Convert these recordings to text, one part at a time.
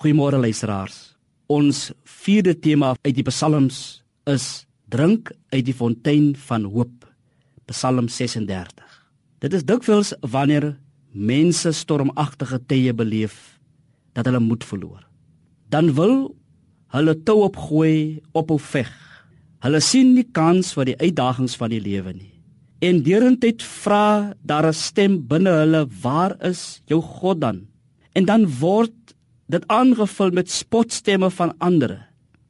Goeiemôre luisteraars. Ons vierde tema uit die Psalms is drink uit die fontein van hoop. Psalm 36. Dit is dikwels wanneer mense stormagtige tye beleef dat hulle moed verloor. Dan wil hulle toe opgooi op 'n veg. Hulle sien nie kans vir die uitdagings van die lewe nie. En deurentyd vra daar 'n stem binne hulle, "Waar is jou God dan?" En dan word dit aangevul met spotstemme van ander.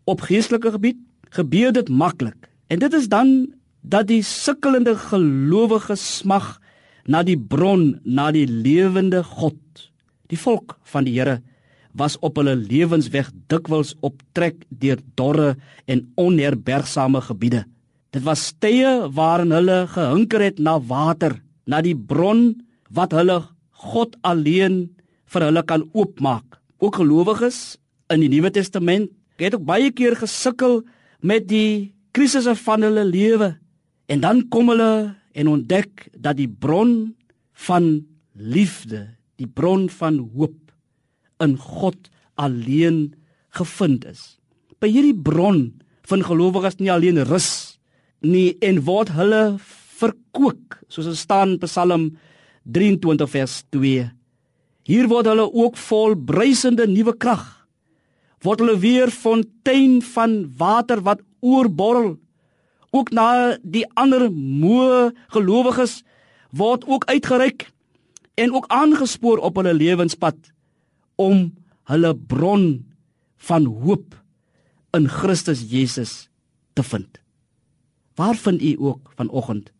Op geestelike gebied gebeur dit maklik. En dit is dan dat die sukkelende gelowige smag na die bron, na die lewende God. Die volk van die Here was op hulle lewensweg dikwels op trek deur dorre en onherbergsame gebiede. Dit was tye waarin hulle gehinker het na water, na die bron wat hulle God alleen vir hulle kan oopmaak. Ook gelowiges in die Nuwe Testament het ook baie keer gesukkel met die krisisse van hulle lewe en dan kom hulle en ontdek dat die bron van liefde, die bron van hoop in God alleen gevind is. By hierdie bron van gelowiges nie alleen rus nie en word hulle verkoop soos dit staan in Psalm 23 vers 2. Hier word hulle ook vol bruisende nuwe krag. Word hulle weer fontein van water wat oorborrel. Ook na die ander moe gelowiges word ook uitgereik en ook aangespoor op hulle lewenspad om hulle bron van hoop in Christus Jesus te vind. Waar vind u ook vanoggend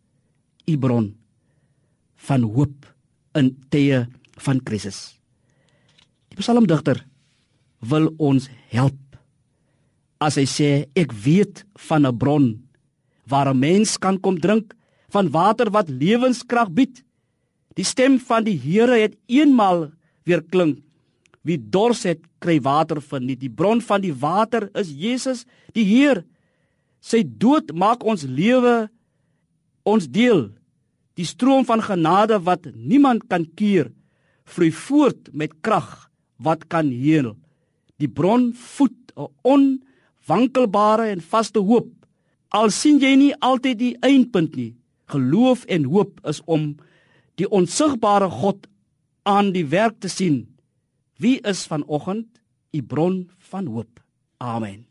u bron van hoop in tye van krisis? Die psalmdigter wil ons help as hy sê ek weet van 'n bron waar 'n mens kan kom drink van water wat lewenskrag bied. Die stem van die Here het eenmal weer klink Wie dors het, kry water van nie. Die bron van die water is Jesus, die Heer. Sy dood maak ons lewe ons deel. Die stroom van genade wat niemand kan keer, vloei voort met krag wat kan heel. Die bron voed 'n onwankelbare en vaste hoop. Al sien jy nie altyd die eindpunt nie, geloof en hoop is om die onsigbare God aan die werk te sien Wie is vanoggend u bron van hoop? Amen.